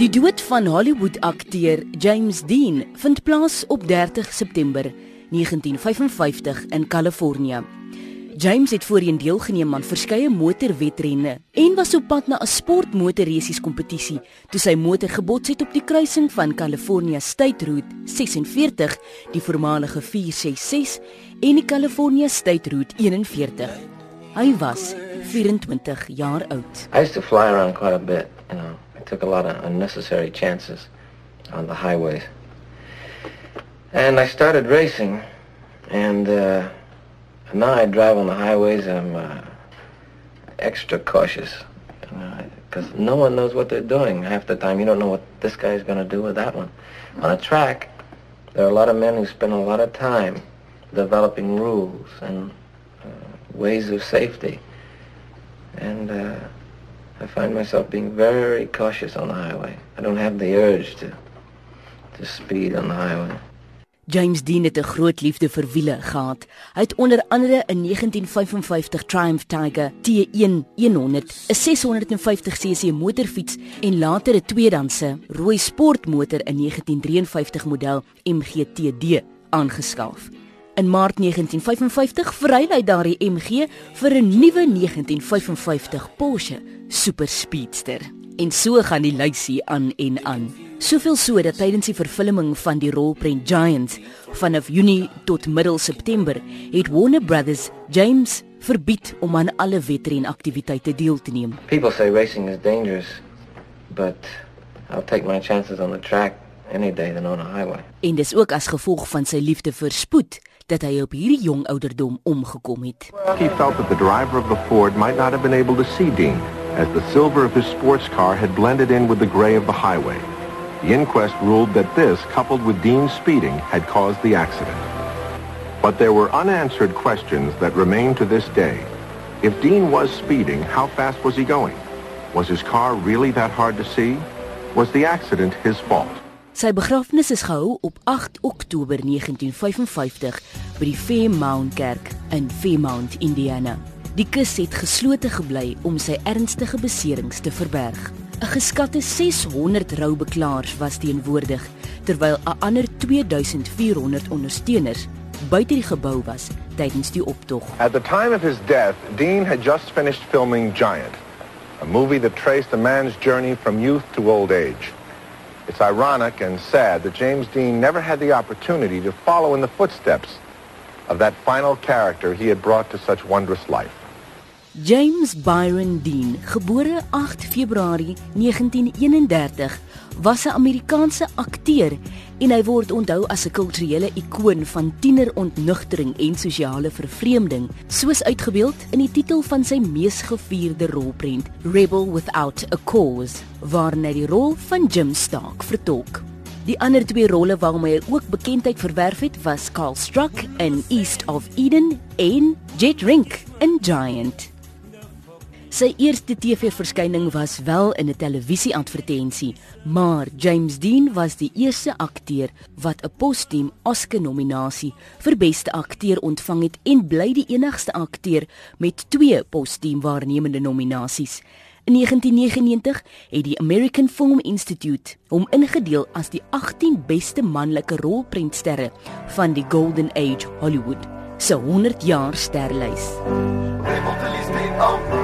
Die dood van Hollywood-akteur James Dean vind plaas op 30 September 1955 in Kalifornië. James het voorheen deelgeneem aan verskeie motorwedrenne en was op pad na 'n sportmotorresies kompetisie toe sy motor gebots het op die kruising van California State Route 46, die voormalige 466 en die California State Route 41. Hy was 24 jaar oud. I used to fly around quite a bit, you know. Took a lot of unnecessary chances on the highways. And I started racing and uh now I drive on the highways I'm uh, extra cautious. Because no one knows what they're doing half the time. You don't know what this guy's going to do with that one. On a track, there are a lot of men who spend a lot of time developing rules and uh, ways of safety. And uh, I find myself being very cautious on the highway. I don't have the urge to to speed on the highway. James Dean het 'n groot liefde vir wiele gehad. Hy het onder andere 'n 1955 Triumph Tiger T1 100, 'n 650 cc motorfiets en later 'n tweedehandse rooi sportmotor in 1953 model MGTD aangeskaf. In Maart 1955 verruil hy daardie MG vir 'n nuwe 1955 Porsche Super Speedster. En so gaan die lysie aan en aan. Soveel so dat tydens die vervulling van die rolprent Giants vanaf Junie tot middel September het Warner Brothers James verbied om aan alle wedren aktiwiteite deel te neem. People say racing is dangerous, but I'll take my chances on the track any day than on a highway. En dis ook as gevolg van sy liefde vir spoed dat hy op hierdie jong ouderdom omgekom het. He felt that the driver of the Ford might not have been able to see Dean as the silver of his sports car had blended in with the gray of the highway. The inquest ruled that this, coupled with Dean's speeding, had caused the accident. But there were unanswered questions that remain to this day. If Dean was speeding, how fast was he going? Was his car really that hard to see? Was the accident his fault? Sy begrafnis is gehou op 8 Oktober 1955 by die Fairmount Kerk in Fairmount, Indiana. Die kus het geslote gebly om sy ernstige beserings te verberg. 'n Geskatte 600 roubeklaars was teenwoordig terwyl 'n ander 2400 ondersteuners buite die gebou was tydens die optog. At the time of his death, Dean had just finished filming Giant, a movie that traced a man's journey from youth to old age. It's ironic and sad that James Dean never had the opportunity to follow in the footsteps of that final character he had brought to such wondrous life. James Byron Dean, gebore 8 Februarie 1931, was 'n Amerikaanse akteur en hy word onthou as 'n kulturele ikoon van tienerontnugtering en sosiale vervreemding, soos uitgebeeld in die titel van sy mees gevierde rolprent, Rebel Without a Cause, waarin hy die rol van Jim Stark vertolk. Die ander twee rolle waarmee hy ook bekendheid verwerf het, was Carl Struck in East of Eden en Jet Rink in Giant. Sy eerste TV-verskyning was wel in 'n televisie-advertensie, maar James Dean was die eerste akteur wat 'n postuum Oscar-nominasie vir beste akteur ontvang het en bly die enigste akteur met twee postuum waarnemende nominasies. In 1999 het die American Film Institute hom ingedeel as die 18 beste manlike rolprentsterre van die Golden Age Hollywood se 100 jaar sterlys. Hey,